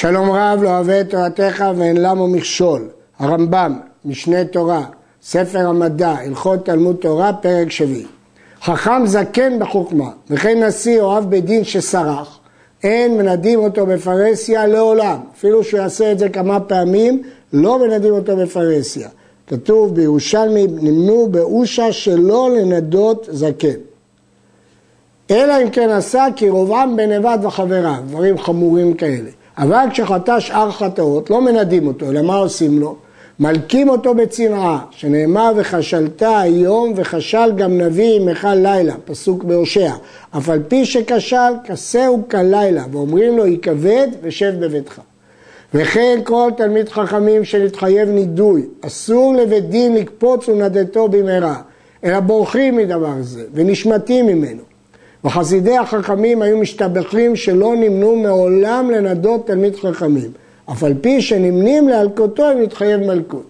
שלום רב לא אוהב את תורתך ואין למו מכשול. הרמב"ם, משנה תורה, ספר המדע, הלכות תלמוד תורה, פרק שביעי. חכם זקן בחוכמה, וכן נשיא אוהב בדין שסרח, אין מנדים אותו בפרהסיה לעולם. אפילו שהוא יעשה את זה כמה פעמים, לא מנדים אותו בפרהסיה. כתוב בירושלמי, נמנו באושה שלא לנדות זקן. אלא אם כן עשה כי רובעם בנבד וחבריו, דברים חמורים כאלה. אבל כשחטא שאר חטאות, לא מנדים אותו, אלא מה עושים לו? מלקים אותו בצנעה, שנאמר וכשלת היום וכשל גם נביא עמך לילה, פסוק בהושע. אף על פי שכשל, כסהו כלילה, ואומרים לו יכבד ושב בביתך. וכן כל תלמיד חכמים שנתחייב נידוי, אסור לבית דין לקפוץ ונדתו במהרה, אלא בורחים מדבר זה ונשמטים ממנו. וחסידי החכמים היו משתבחים שלא נמנו מעולם לנדות תלמיד חכמים. אף על פי שנמנים להלקותו הם מתחייב מלכות.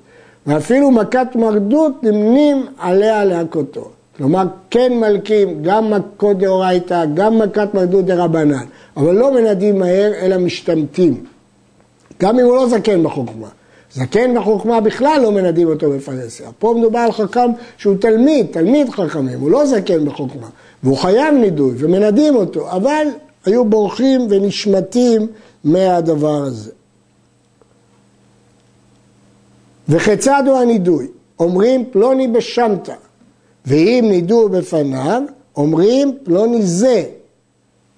ואפילו מכת מרדות נמנים עליה להכותו. כלומר, כן מלקים גם מכות דאורייתא, גם מכת מרדות דרבנן, אבל לא מנדים מהר, אלא משתמטים. גם אם הוא לא זקן בחוכמה. זקן בחוכמה בכלל לא מנדים אותו בפרהסיה. פה מדובר על חכם שהוא תלמיד, תלמיד חכמים, הוא לא זקן בחוכמה. והוא חייב נידוי ומנדים אותו, אבל היו בורחים ונשמטים מהדבר הזה. וכיצד הוא הנידוי? אומרים פלוני בשמטה, ואם נידו בפניו, אומרים פלוני זה,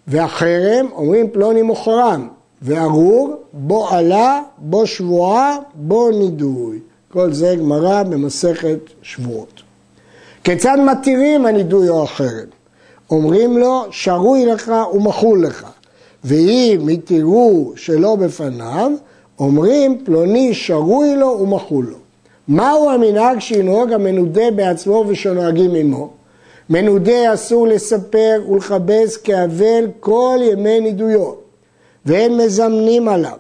והחרם אומרים פלוני מוחרם, וארור בו עלה, בו שבועה, בו נידוי. כל זה גמרא במסכת שבועות. כיצד מתירים הנידוי או החרם? אומרים לו, שרוי לך ומחול לך. ואם התירו שלא בפניו, אומרים פלוני שרוי לו ומחול לו. מהו המנהג שינהוג המנודה בעצמו ושנוהגים עמו? מנודה אסור לספר ולכבס כאבל כל ימי נידויו, והם מזמנים עליו,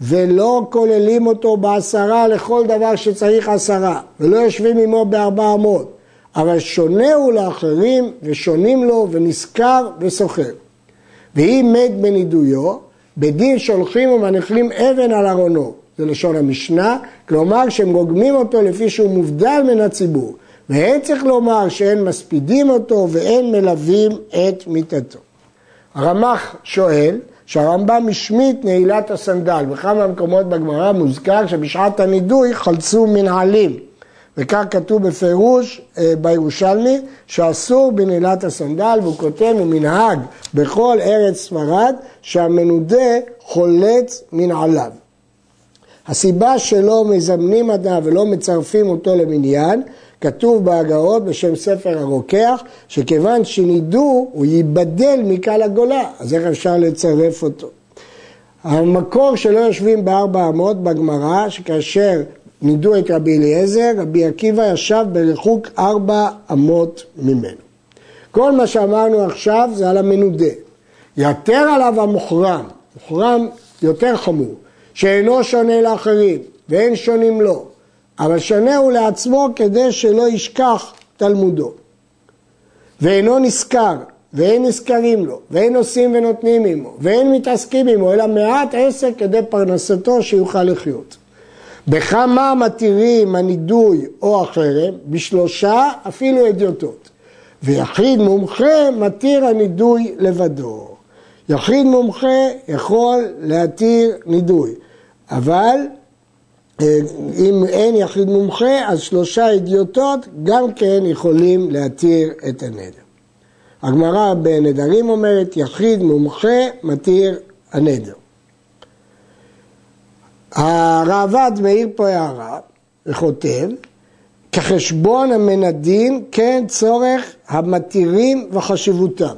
ולא כוללים אותו בעשרה לכל דבר שצריך עשרה, ולא יושבים עמו בארבע אמות, אבל שונה הוא לאחרים ושונים לו ונשכר וסוחר. ואם מת בנידויו, בדין שולחים ומניחים אבן על ארונו, זה לשון המשנה, כלומר שהם רוגמים אותו לפי שהוא מובדל מן הציבור. ואין צריך לומר שאין מספידים אותו ואין מלווים את מיתתו. הרמ"ח שואל שהרמב"ם השמיט נעילת הסנדל, בכמה מקומות בגמרא מוזכר שבשעת הנידוי חלצו מנהלים. וכך כתוב בפירוש אה, בירושלמי שאסור בנעילת הסנדל והוא כותב ומנהג בכל ארץ ספרד שהמנודה חולץ מנעליו. הסיבה שלא מזמנים אדם ולא מצרפים אותו למניין כתוב בהגאות בשם ספר הרוקח שכיוון שנידו הוא ייבדל מקהל הגולה אז איך אפשר לצרף אותו? המקור שלא יושבים בארבע אמות בגמרא שכאשר נידו את רבי אליעזר, רבי עקיבא ישב בריחוק ארבע אמות ממנו. כל מה שאמרנו עכשיו זה על המנודה. יתר עליו המוחרם, מוחרם יותר חמור, שאינו שונה לאחרים ואין שונים לו, שונה הוא לעצמו כדי שלא ישכח תלמודו. ואינו נשכר, ואין נזכרים לו, ואין עושים ונותנים עמו, ואין מתעסקים עמו, אלא מעט עסק כדי פרנסתו שיוכל לחיות. בכמה מתירים הנידוי או החרם? בשלושה אפילו אדיוטות. ויחיד מומחה מתיר הנידוי לבדו. יחיד מומחה יכול להתיר נידוי, אבל אם אין יחיד מומחה, אז שלושה אדיוטות גם כן יכולים להתיר את הנדר. הגמרא בנדרים אומרת, יחיד מומחה מתיר הנדר. הראב"ד מעיר פה הערה וכותב, כחשבון המנדים כן צורך המתירים וחשיבותם.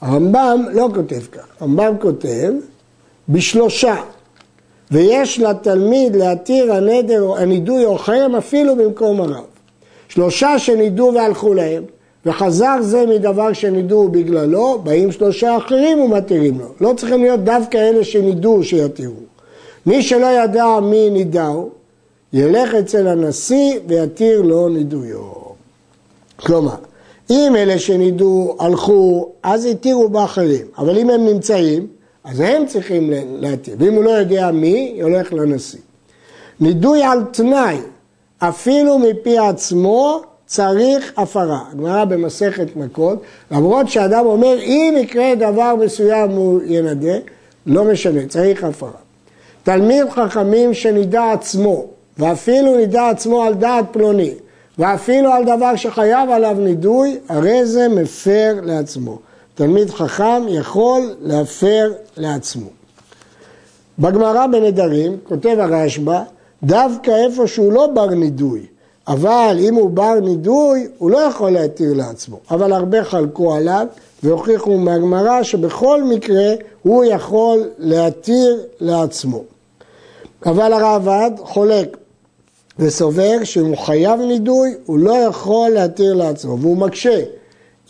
הרמב"ם לא כותב כך, הרמב"ם כותב בשלושה, ויש לתלמיד להתיר הנדר, הנידוי או חרם אפילו במקום הרב. שלושה שנידו והלכו להם, וחזר זה מדבר שנידו בגללו, באים שלושה אחרים ומתירים לו. לא צריכים להיות דווקא אלה שנידו שיתירו. מי שלא ידע מי נידהו, ילך אצל הנשיא ויתיר לו נידויו. כלומר, אם אלה שנידו הלכו, אז התירו באחרים, אבל אם הם נמצאים, אז הם צריכים להתיר. ואם הוא לא יודע מי, הולך לנשיא. נידוי על תנאי, אפילו מפי עצמו, צריך הפרה. הגמרא במסכת מכות, למרות שאדם אומר, אם יקרה דבר מסוים הוא ינדה, לא משנה, צריך הפרה. תלמיד חכמים שנידע עצמו, ואפילו נידע עצמו על דעת פלוני, ואפילו על דבר שחייב עליו נידוי, הרי זה מפר לעצמו. תלמיד חכם יכול להפר לעצמו. בגמרא בנדרים, כותב הרשב"א, דווקא איפה שהוא לא בר נידוי, אבל אם הוא בר נידוי, הוא לא יכול להתיר לעצמו. אבל הרבה חלקו עליו והוכיחו מהגמרא שבכל מקרה הוא יכול להתיר לעצמו. אבל הרעב"ד חולק וסובר שאם הוא חייב נידוי, הוא לא יכול להתיר לעצמו, והוא מקשה.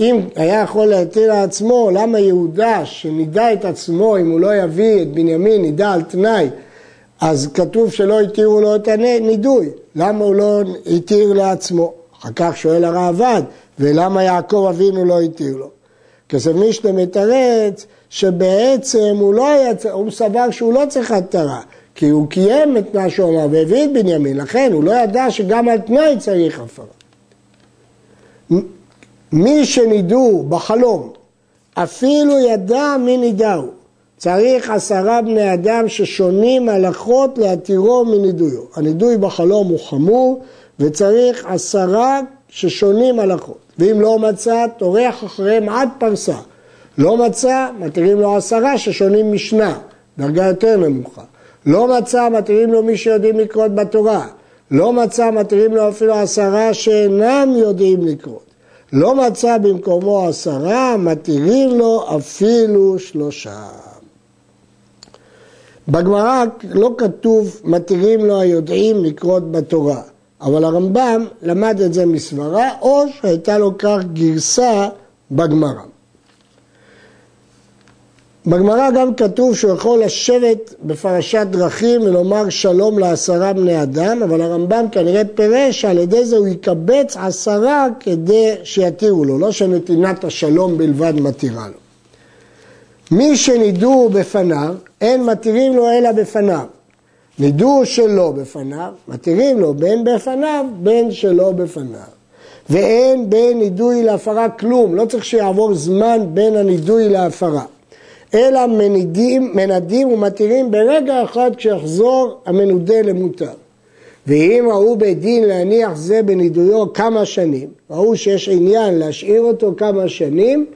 אם היה יכול להתיר לעצמו, למה יהודה שנידע את עצמו, אם הוא לא יביא את בנימין, נידע על תנאי, אז כתוב שלא התירו לו את הנידוי, למה הוא לא התיר לעצמו? אחר כך שואל הראב"ד, ולמה יעקב אבינו לא התיר לו? כסף מישנה מתרץ שבעצם הוא לא היה, הוא סבר שהוא לא צריך התרה, כי הוא קיים את מה שהוא אמר והביא את בנימין, לכן הוא לא ידע שגם על תנאי צריך הפרה. מי שנידו בחלום, אפילו ידע מי נידהו, צריך עשרה בני אדם ששונים הלכות להתירו מנידויו. הנידוי בחלום הוא חמור וצריך עשרה ששונים הלכות. ואם לא מצא, טורח אחריהם עד פרסה. לא מצא, מתירים לו עשרה ששונים משנה, דרגה יותר נמוכה. לא מצא, מתירים לו מי שיודעים לקרות בתורה. לא מצא, מתירים לו אפילו עשרה שאינם יודעים לקרות. לא מצא במקומו עשרה, מתירים לו אפילו שלושה. בגמרא לא כתוב מתירים לו היודעים לקרות בתורה, אבל הרמב"ם למד את זה מסברה, או שהייתה לו כך גרסה בגמרא. בגמרא גם כתוב שהוא יכול לשבת בפרשת דרכים ולומר שלום לעשרה בני אדם, אבל הרמב"ם כנראה פירש שעל ידי זה הוא יקבץ עשרה כדי שיתירו לו, לא שנתינת השלום בלבד מתירה לו. מי שנידו בפניו, אין מתירים לו אלא בפניו. נידו שלא בפניו, מתירים לו בין בפניו, בין שלא בפניו. ואין בין נידוי להפרה כלום, לא צריך שיעבור זמן בין הנידוי להפרה. אלא מנדים, מנדים ומתירים ברגע אחד כשיחזור המנודה למותר. ואם ראו בית דין להניח זה בנידויו כמה שנים, ראו שיש עניין להשאיר אותו כמה שנים,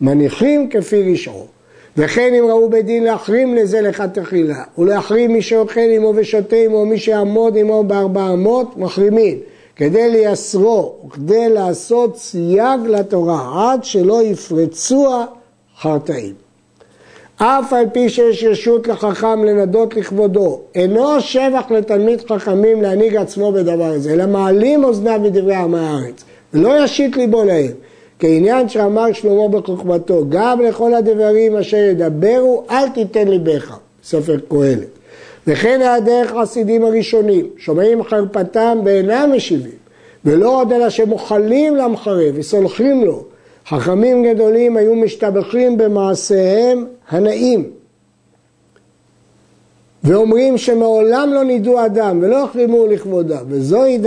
מניחים כפי רשעו. וכן אם ראו בית דין להחרים לזה לכתחילה, ולהחרים מי שאוכל עמו ושותה עמו, מי שיעמוד עמו בארבע אמות, מחרימים. כדי לייסרו, וכדי לעשות סייג לתורה, עד שלא יפרצו החרטאים. אף על פי שיש רשות לחכם לנדות לכבודו, אינו שבח לתלמיד חכמים להנהיג עצמו בדבר הזה, אלא מעלים אוזניו מדברי עם הארץ, ולא ישית ליבו להם. כעניין שאמר שלמה בחוכמתו, גם לכל הדברים אשר ידברו, אל תיתן ליבך, ספר קהלת. וכן הדרך החסידים הראשונים, שומעים חרפתם ואינם משיבים, ולא עוד אלא שמוחלים למחרב וסולחים לו. חכמים גדולים היו משתבחים במעשיהם הנאים, ואומרים שמעולם לא נידו אדם ולא החרימו לכבודם, וזוהי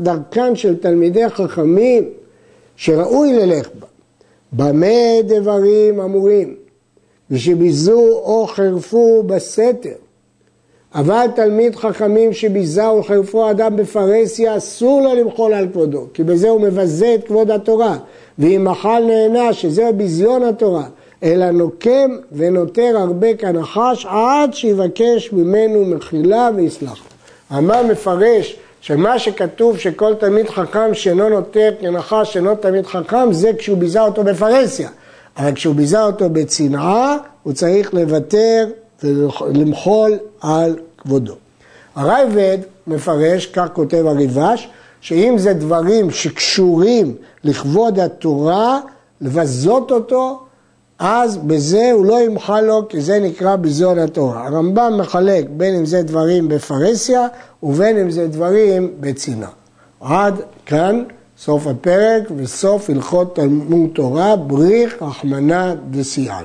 דרכם של תלמידי חכמים שראוי ללך בה. במה דברים אמורים? ושביזו או חרפו בסתר. אבל תלמיד חכמים שביזה או חרפו אדם בפרהסיה, אסור לו למחול על כבודו, כי בזה הוא מבזה את כבוד התורה. ואם מחל נהנה, שזה ביזיון התורה, אלא נוקם ונותר הרבה כנחש עד שיבקש ממנו מחילה ויסלח. המה מפרש שמה שכתוב שכל תלמיד חכם שאינו נותר כנחש שאינו תלמיד חכם זה כשהוא ביזה אותו בפרהסיה. אבל כשהוא ביזה אותו בצנעה הוא צריך לוותר ולמחול על כבודו. הרייבד מפרש, כך כותב הריבש, שאם זה דברים שקשורים לכבוד התורה, לבזות אותו, אז בזה הוא לא ימחל לו, כי זה נקרא ביזיון התורה. הרמב"ם מחלק בין אם זה דברים בפרהסיה ובין אם זה דברים בצנעה. עד כאן סוף הפרק וסוף הלכות תלמוד תורה, בריך רחמנא דסיען.